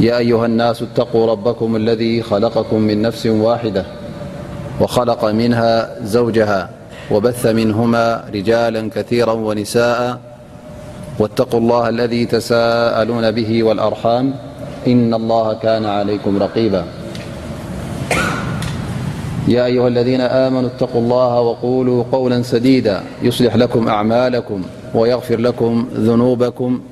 يا أيها الناس اتقوا ربكم الذي خلقكم من نفس واحدة وخلق منها زوجها وب منهما رجالاكثيرا ونساءا واتقو الله الذي تسالون به والأرحام إن اللهكان عليكم رقيباياأيهاالذينمنوتو الله وقولو قولا سديدا يصلح لكم أعمالكم ويغفر لكم ذنوبكم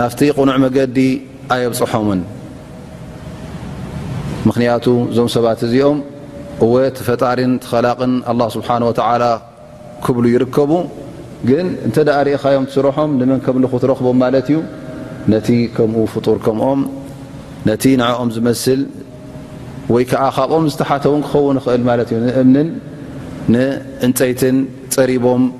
ናፍቲ ቕኑዕ መገዲ ኣየብጽሖምን ምኽንያቱ እዞም ሰባት እዚኦም እወ እቲ ፈጣሪን ትኸላቕን ኣላ ስብሓን ወተዓላ ክብሉ ይርከቡ ግን እንተ ደኣ ርኢኻዮም ትስረሖም ንመን ከምልኹ ትረኽቦም ማለት እዩ ነቲ ከምኡ ፍጡር ከምኦም ነቲ ንዕኦም ዝመስል ወይ ከዓ ካብኦም ዝተሓተውን ክኸውን ይኽእል ማለት እዩ ንእምንን ንእንፀይትን ፀሪቦም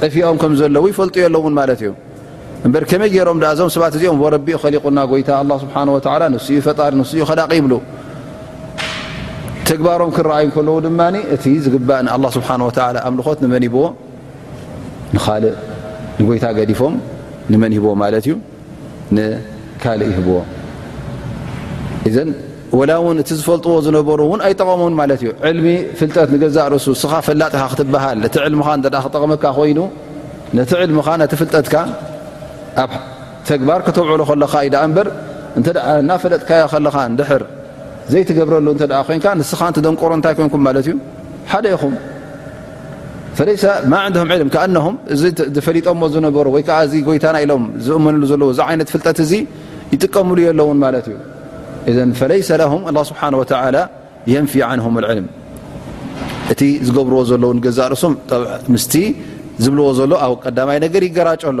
ጠፊኦም ከም ዘለዉ ይፈልጡ የለዉን ማለት እዮም እበር ከመይ ገይሮም ኣ እዞም ሰባት እዚኦም ረቢ ዩ ከሊቁና ጎይታ ኣ ስብሓ ንሱ ዩ ፈጣሪ ንሱ ዩ ከላቂ ይብሉ ተግባሮም ክረኣዩ ከለዉ ድማ እቲ ዝግባእ ን ስብሓ ኣምልኾት ንመን ሂብዎ ንካልእ ንጎይታ ገዲፎም ንመን ሂብዎ ማለት እዩ ንካልእ ይህብዎ እዘን ወላ እውን እቲ ዝፈልጥዎ ዝነበሩ እውን ኣይጠቐሙን ማለት እዩ ዕልሚ ፍልጠት ንገዛእ ርእሱ እስኻ ፈላጥ ኢኻ ክትበሃል እቲ ዕልምኻ እተ ክጠቕመካ ኮይኑ ነቲ ዕልምኻ ነቲ ፍልጠትካ ኣብ ተግባር ከተውዕሉ ከለኻ እዩ ዳኣ እምበር እንተ እናፈለጥካዮ ከለኻ ንድሕር ዘይትገብረሉ እተ ኮንካ ንስኻ ንትደንቆሮ እንታይ ኮንኩም ማለት እዩ ሓደ ኢኹም ፈለይሰ ማ ዕንደም ዕልም ከኣነም እዚ ፈሊጦሞ ዝነበሩ ወይ ከዓ እዚ ጎይታና ኢሎም ዝእመንሉ ዘለዉ እዚ ዓይነት ፍልጠት እዚ ይጥቀምሉ የለውን ማለት እዩ እዘ ፈለይሰ ለም ኣ ስብሓን ወተላ የንፊ ዓንሁም ልዕልም እቲ ዝገብርዎ ዘለዉ ገዛእ ርእሶም ምስቲ ዝብልዎ ዘሎ ኣብ ቀዳማይ ነገር ይገራጮ ኣሎ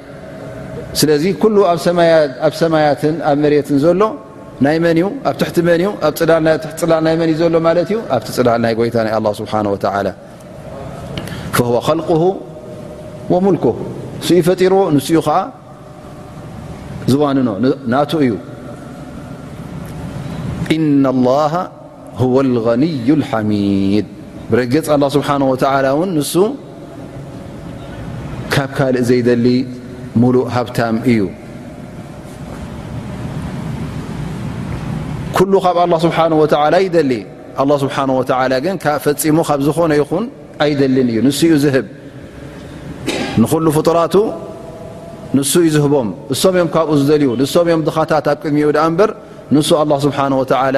ስለዚ ኩሉ ኣብ ሰማያትን ኣብ መሬትን ዘሎ ናይ መን እዩ ኣብ ትሕቲ መን እዩ ኣብ ፅላልናይትሕቲ ፅላል ናይ መን እዩ ዘሎ ማለት እዩ ኣብቲ ፅላል ናይ ጎይታ ናይ ኣላ ስብሓን ወተዓላ ፈህወ ኸልቅሁ ወሙልኩ ንስኡ ፈጢርዎ ንስኡ ከዓ ዝዋንኖ ናቱ እዩ ኢና ላ ሁወ ኣልገኒዩ ኣልሓሚድ ብርግፅ ኣላህ ስብሓነሁ ወተዓላ እውን ንሱ ካብ ካልእ ዘይደሊ ሙሉእ ሃብታም እዩ ኩሉ ካብ ኣላ ስብሓን ወተዓላ ይደሊ ኣላ ስብሓን ወተዓላ ግን ካ ፈፂሙ ካብ ዝኾነ ይኹን ኣይደልን እዩ ንሱ እዩ ዝህብ ንኹሉ ፍጡራቱ ንሱ እዩ ዝህቦም እሶም እዮም ካብኡ ዝደልዩ ንሶም እዮም ድኻታት ኣብ ቅድሚኡ ድኣ እምበር ንሱ ኣላ ስብሓን ወተዓላ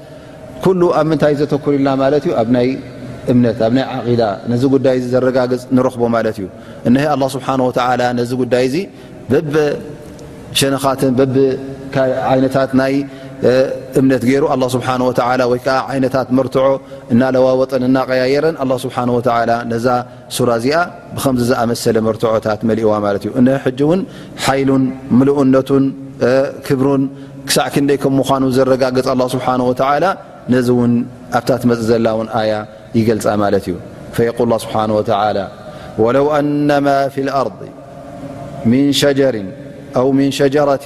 ኩሉ ኣብ ምንታይ ዘተኩር ኢልና ማለት እዩ ኣብ ናይ እምነት ኣብ ናይ ዓቂዳ ነዚ ጉዳይ እዚ ዘረጋግፅ ንረኽቦ ማለት እዩ እነ ኣላ ስብሓን ወተላ ነዚ ጉዳይ እዚ በብ ሸነኻትን በብ ዓይነታት ናይ እምነት ገይሩ ኣላ ስብሓን ወተላ ወይከዓ ዓይነታት መርትዖ እናለዋወጠን እናቀያየረን ኣላ ስብሓን ወተላ ነዛ ሱራ እዚኣ ብከምዚ ዝኣመሰለ መርትዖታት መሊእዋ ማለት እዩ እነሀ ሕጂ እውን ሓይሉን ምልኡነቱን ክብሩን ክሳዕ ክንደይ ከም ምዃኑ ዘረጋግፅ ኣላ ስብሓን ወተላ ነዚ እውን ኣብታ ትመፅእ ዘላ እውን ኣያ ይገልፃ ማለት እዩ ፈየቁል ስብሓን ወተላ ወለው ኣነማ ፊ ልኣርض ምን ሸጀር ኣው ምን ሸጀረት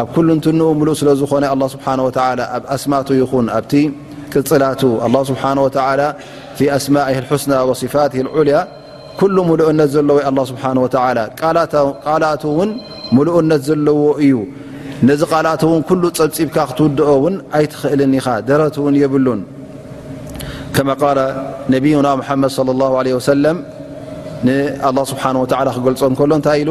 ኣብ ኩሉንትንኡ ምሉእ ስለ ዝኾነ ኣላ ስብሓን ወተላ ኣብ ኣስማቱ ይኹን ኣብቲ ቅፅላቱ ኣላ ስብሓን ወተላ ፊ ኣስማኢ ልሑስና ወስፋት ልዑልያ ኩሉ ምሉእነት ዘለዎ ዩ ኣላ ስብሓን ወተላ ቃላቱ እውን ምሉእነት ዘለዎ እዩ ነዚ ቃላቱ እውን ኩሉ ፀብፂብካ ክትውድኦ እውን ኣይትኽእልን ኢኻ ደረት እውን የብሉን ከማ ቃል ነብዩና ሙሓመድ ለ ላ ለ ወሰለም ንኣላ ስብሓን ወተላ ክገልፆ ከሎ እንታይ ኢሉ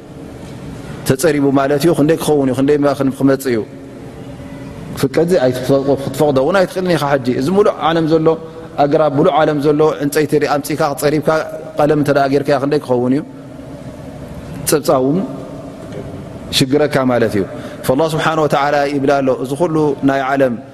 ተፀሪቡ ማለት እዩ ክንደይ ክኸውን እዩ ክንደይ ባክን ክመፅእ እዩ ፍቀዚ ክትፈቕዶ እውን ኣይትኽእልን ኢኻ ሕጂ እዚ ምሉእ ዓለም ዘሎ ኣገራ ብሉእ ዓለም ዘሎ ዕንፀይቲ ኣምፅካ ፀሪብካ ቀለም እተ ገርካ ክንደይ ክኸውን እዩ ፅብፃው ውን ሽግረካ ማለት እዩ ላ ስብሓን ወተላ ይብላ ኣሎ እዚ ኩሉ ናይ ዓለም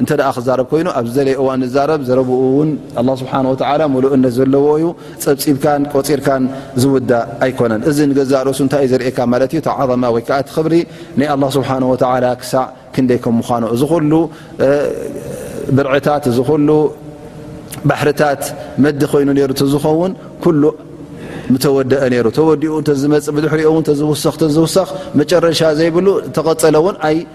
እንተ ክዛረብ ኮይኑ ኣብ ዝደለየ እዋን ዛረብ ዘረብኡ እውን ኣ ስብሓ ወላ መሉእነት ዘለዎ እዩ ፀብፂብካን ቆፂርካን ዝውዳእ ኣይኮነን እዚ ንገዛእ ርእሱ እንታይ እዩ ዘርእካ ማለት እዩ ተዓዘማ ወይ ከዓ ቲ ክብሪ ናይ ኣላ ስብሓ ወላ ክሳዕ ክንደይ ከም ምኳኑ እዚ ኹሉ ብርዕታት እዚ ኹሉ ባሕርታት መዲ ኮይኑ ነሩ ዝኸውን ኩሉ ምተወደአ ነሩ ተወዲኡ እተዝመፅእ ብድሕሪኦ እውን ተዝውሰኽ ተዝውሰኽ መጨረሻ ዘይብሉ ተቐፀለ እውን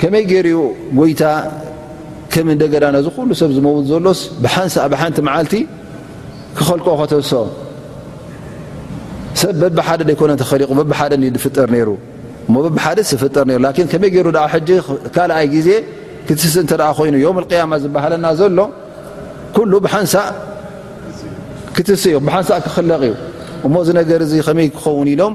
ከመይ ገይሩ ዩ ጎይታ ከም እንደገና ነዚ ኩሉ ሰብ ዝመውት ዘሎስ ብሓንሳእ ብሓንቲ መዓልቲ ክኸልቆ ከተሶ ሰብ በብሓደ ዘይኮነ ተኸሊቑ በብሓደ ዝፍጠር ነይሩ እሞ በብሓደ ዝፍጠር ነሩ ላን ከመይ ገይሩ ኣ ሕጂ ካልኣይ ግዜ ክትስስ እንተ ኮይኑ ዮም ቅያማ ዝበሃለና ዘሎ ኩሉ ብሓንሳእ ክትስ ዩ ብሓንሳእ ክኽለቕ እዩ እሞ እዚ ነገር እዚ ከመይ ክኸውን ኢሎም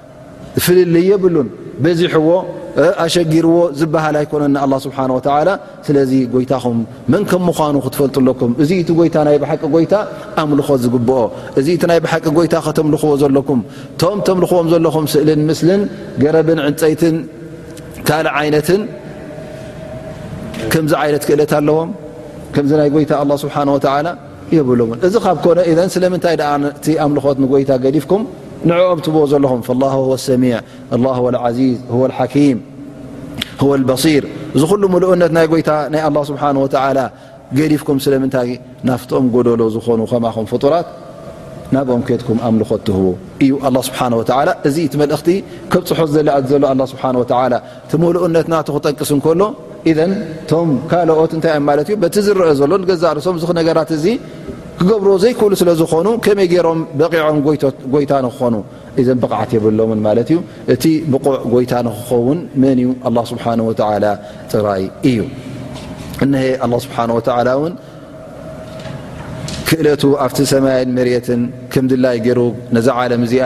ፍልልይ የብሉን በዚሕዎ ኣሸጊርዎ ዝበሃል ኣይኮነን ንኣላ ስብሓን ወተላ ስለዚ ጎይታኹም መን ከም ምዃኑ ክትፈልጡ ኣለኩም እዚ እቲ ጎይታ ናይ ብሓቂ ጎይታ ኣምልኾ ዝግብኦ እዚ እቲ ናይ ብሓቂ ጎይታ ከተምልኽዎ ዘለኩም እቶም ተምልኽዎም ዘለኹም ስእልን ምስልን ገረብን ዕንፀይትን ካልእ ዓይነትን ከምዚ ዓይነት ክእለት ኣለዎም ከምዚ ናይ ጎይታ ኣላ ስብሓን ወተላ የብሎምን እዚ ካብ ኮነ እዘን ስለምንታይ ደኣ እቲ ኣምልኾት ንጎይታ ገዲፍኩም ንዕኦም ትብዎ ዘለኹም ላሁ ወ ሰሚዕ ላ ወ ዓዚዝ ወ ሓኪም ወ በሲር እዚ ኩሉ ምሉኡነት ናይ ጎይታ ናይ ኣላ ስብሓን ወተላ ገዲፍኩም ስለምንታይ ናፍቶም ጎደሎ ዝኾኑ ከማኹም ፍጡራት ናብኦም ከድኩም ኣምልኾት ትህቡ እዩ ኣላ ስብሓን ወላ እዚ እቲ መልእኽቲ ከብፅሖ ዝዘለኣት ዘሎ ኣላ ስብሓን ወተላ እቲ ምሉእነት ናቱ ክጠቅስ እንከሎ ኢዘን እቶም ካልኦት እንታይ እዮም ማለት እዩ በቲ ዝረአ ዘሎ ንገዛእ ርእሶም እዚ ነገራት እዚ ክገብርዎ ዘይክእሉ ስለ ዝኾኑ ከመይ ገይሮም በቂዖም ጎይታ ንክኾኑ እዘን ብቕዓት የብሎምን ማለት እዩ እቲ ብቑዕ ጎይታ ንክኸውን መን እዩ ኣላ ስብሓን ወተላ ጥራይ እዩ እነሀ ኣላ ስብሓን ወተላ እውን ክእለቱ ኣብቲ ሰማይን መሬትን ከም ድላይ ገይሩ ነዛ ዓለም እዚኣ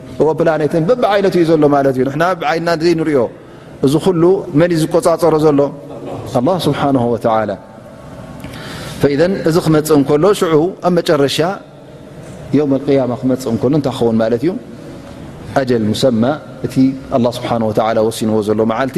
ሮፕላነትን በብዓይነቱ እዩ ዘሎ ማለት እዩ ንና ብዓይና ዘይንሪዮ እዚ ኩሉ መን እዩ ዝቆፃፀሮ ዘሎ ኣላ ስብሓን ወተላ ፈኢዘን እዚ ክመፅእ እንከሎ ሽዑ ኣብ መጨረሻ ዮም ያማ ክመፅእ እንከሎ እንታይ ክኸውን ማለት እዩ ኣጀል ሙሰማ እቲ ኣላ ስብሓን ወተላ ወሲንዎ ዘሎ መዓልቲ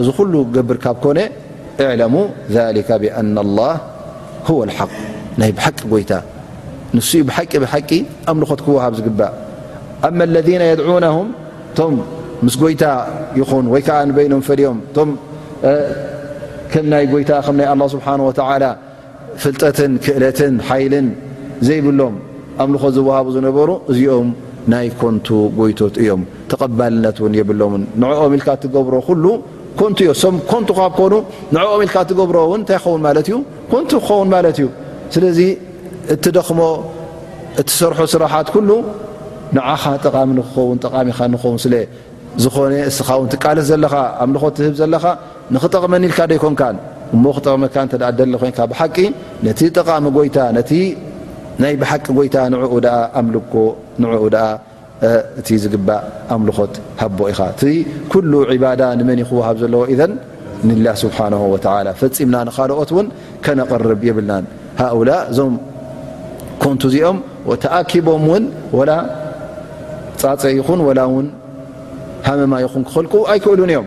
እዚ ኩሉ ክገብር ካብ ኮነ እዕለሙ ዛሊካ ብኣና ኣላህ ሁወ ልሓቅ ናይ ብሓቂ ጎይታ ንሱኡ ብሓቂ ብሓቂ ኣምልኾት ክወሃብ ዝግባእ ኣማ ለذነ የድዑነሁም እቶም ምስ ጎይታ ይኹን ወይ ከዓ ንበይኖም ፈልዮም እቶም ከም ናይ ጎይታ ከም ናይ ኣላ ስብሓን ወተዓላ ፍልጠትን ክእለትን ሓይልን ዘይብሎም ኣምልኾ ዝወሃቡ ዝነበሩ እዚኦም ናይ ኮንቱ ጎይቶት እዮም ተቐባልነት ውን የብሎምን ንዕኦም ኢልካ እትገብሮ ኩሉ ኮንቱ እዮ ም ኮንቱ ካብ ኮኑ ንኦም ኢልካ እትገብሮ ውን እንታይ ክኸውን ማለት እዩ ኮንቱ ክኸውን ማለት እዩ ስለዚ እትደኽሞ እትሰርሖ ስራሓት ኩሉ ንዓኻ ጠቓሚ ንክኸውን ጠቃሚኻ ንኸውን ስለዝኾነ እስኻ ውን ትቃለስ ዘለኻ ኣምልኾ ትህብ ዘለኻ ንኽጠቕመኒ ኢልካ ደይኮንካን እሞ ክጠቕመካ እንተ ደሊ ኮንካ ብሓቂ ነቲ ጠቓሚ ጎይታ ነቲ ናይ ብሓቂ ጎይታ ንዕኡ ደኣ ኣምልኮ ንዕኡ ደኣ እቲ ዝግባእ ኣምልኾት ሃቦ ኢኻ እቲ ኩሉ ዒባዳ ንመን ይክወሃብ ዘለዎ ኢዘን ንላህ ስብሓንሁ ወተዓላ ፈፂምና ንኻልኦት እውን ከነቕርብ የብልናን ሃኡላ እዞም ኮንቱ እዚኦም ተኣኪቦም እውን ወላ ፃፀ ይኹን ወላ እውን ሃመማ ይኹን ክኽልቁ ኣይክእሉን እዮም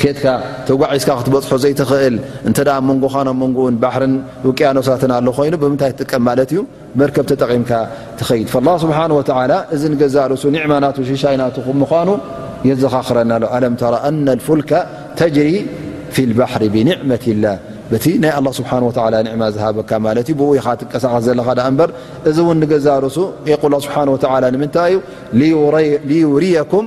ኬትካ ተጓዒዝካ ክትበጽሖ ዘይትኽእል እንተ ኣብ መንጎኻን ኣብ መንጎኡን ባሕርን ውቅያኖሳትን ኣሎ ኮይኑ ብምንታይ ትጥቀም ማለት እዩ መርከብ ተጠቒምካ ትኸይድ ላ ስብሓን ወተላ እዚ ንገዛ ርእሱ ኒዕማ ናቱ ሽሻይ ናቱ ምዃኑ የዘኻኽረና ኣሎ ኣለም ተራ ኣነ ልፉልካ ተጅሪ ፊ ልባሕሪ ብኒዕመት ላ በቲ ናይ ኣላ ስብሓን ወላ ኒዕማ ዝሃበካ ማለት እዩ ብኡ ኢኻ ትንቀሳቐስ ዘለኻ ዳኣ እምበር እዚ እውን ንገዛ ርእሱ የቁላ ስብሓን ወተላ ንምንታይ እዩ ዩርየኩም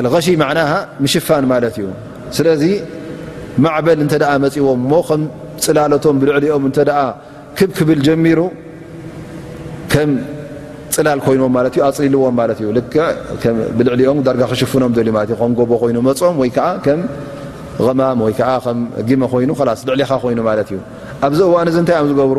ኣልغሽ ማዕናሃ ምሽፋን ማለት እዩ ስለዚ ማዕበል እንተ መፅዎም እሞ ከም ፅላለቶም ብልዕሊኦም እንተ ክብ ክብል ጀሚሩ ከም ፅላል ኮይኖም ማለት እዩ ኣፅሊልዎም ማለት እዩ ልክ ብልዕሊኦም ዳርጋ ክሽፍኖም ደልዩ ማለት እዩ ከም ጎቦ ኮይኑ መፆም ወይ ከዓ ከም غማም ወይ ከዓ ከም ጊመ ኮይኑ ላስ ልዕሊኻ ኮይኑ ማለት እዩ ኣብዚ እዋን እዚ እንታይ እዮም ዝገብሩ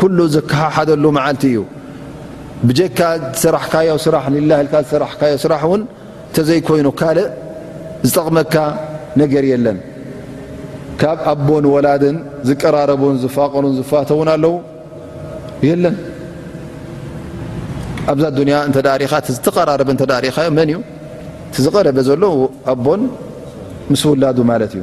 ኩሉ ዝከሓሓደሉ መዓልቲ እዩ ብጀካ ዝሰራሕካዮ ስራሕ ኒላ ኢልካ ዝሰራሕካዮ ስራሕ እውን ተዘይኮይኑ ካልእ ዝጠቕመካ ነገር የለን ካብ ኣቦን ወላድን ዝቀራረቡን ዝፋቀሩን ዝፋተውን ኣለው የለን ኣብዛ ዱንያ እንተ ሪኻ እቲ ዝተቐራረበ እተ ሪኻዮ መን እዩ እቲ ዝቐረበ ዘሎ ኣቦን ምስ ውላዱ ማለት እዩ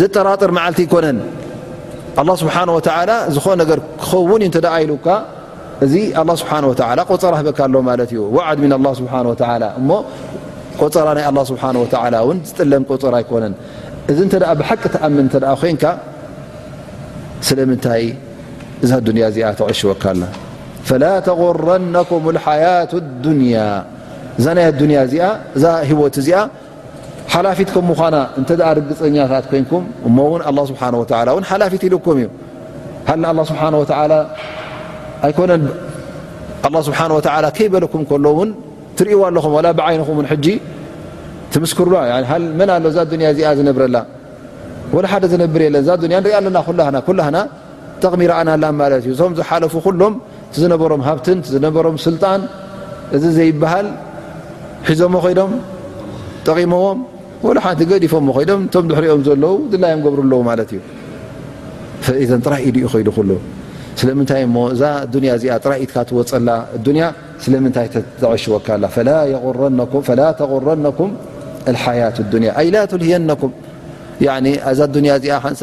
ዘጠራጥር መዓልቲ ኣይኮነን ኣላ ስብሓን ወተዓላ ዝኾነ ነገር ክኸውን እዩ እንተደኣ ኢሉካ እዚ ኣላ ስብሓን ወተዓላ ቆፀራ ህበካ ኣሎ ማለት እዩ ዋዓድ ምን ኣላ ስብሓን ወተዓላ እሞ ቆፀራ ናይ ኣላ ስብሓን ወተዓላ እውን ዝጥለም ቆፀራ ኣይኮነን እዚ እንተ ደኣ ብሓቂ ትኣምን እተ ኮንካ ስለምንታይ እዛ ዱንያ እዚኣ ተቐሽወካ ኣላ ፈላ ተغረነኩም ሓያት ዱንያ እዛ ናይ ኣዱንያ እዚኣ እዛ ህወት እዚኣ ሓላፊት ከም ምዃና እንተ ርግፀኛታት ኮይንኩም እሞ ውን ኣላ ስብሓን ወላ ውን ሓላፊት ኢልኩም እዩ ሃ ንኣላ ስብሓን ወላ ኣይኮነን ኣላ ስብሓን ወላ ከይበለኩም ከሎ ውን ትርእይዎ ኣለኹም ዋላ ብዓይንኹም ውን ሕጂ ትምስክርሎ መን ኣሎ እዛ ዱንያ እዚኣ ዝነብረላ ወላ ሓደ ዝነብር የለን እዛ ያ ንሪኣ ኣለና ኩላና ጥቕሚ ረኣናላን ማለት እዩ እቶም ዝሓለፉ ኩሎም ዝነበሮም ሃብትን ዝነበሮም ስልጣን እዚ ዘይበሃል ሒዞሞ ኮይዶም ጠቒሞዎም ወላ ሓንቲ ገዲፎሞ ኮይዶም እቶም ድሕሪኦም ዘለዉ ድላዮም ገብሩ ኣለዉ ማለት እዩ ፈዘን ጥራይ ኢድኡ ኮይዱ ኩሉ ስለምንታይ እሞ እዛ ኣዱንያ እዚኣ ጥራይ ኢትካ ትወፀላ ኣዱንያ ስለምንታይ ተተዕሽወካ ኣላ ፈላ ተغረነኩም ሓያት ኣዱንያ ኣይላ ትልህየነኩም እዛ ኣዱንያ እዚኣ ሓንሳ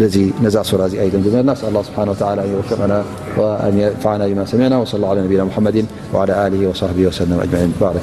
ي نزسراز أيممن النس الله سبحانه وتعالى أن يوفقنا وأن ينفعنا بما سمعنا وصل الله على نبينا محمد وعلى آله وصحبه وسلم أجمعينبارك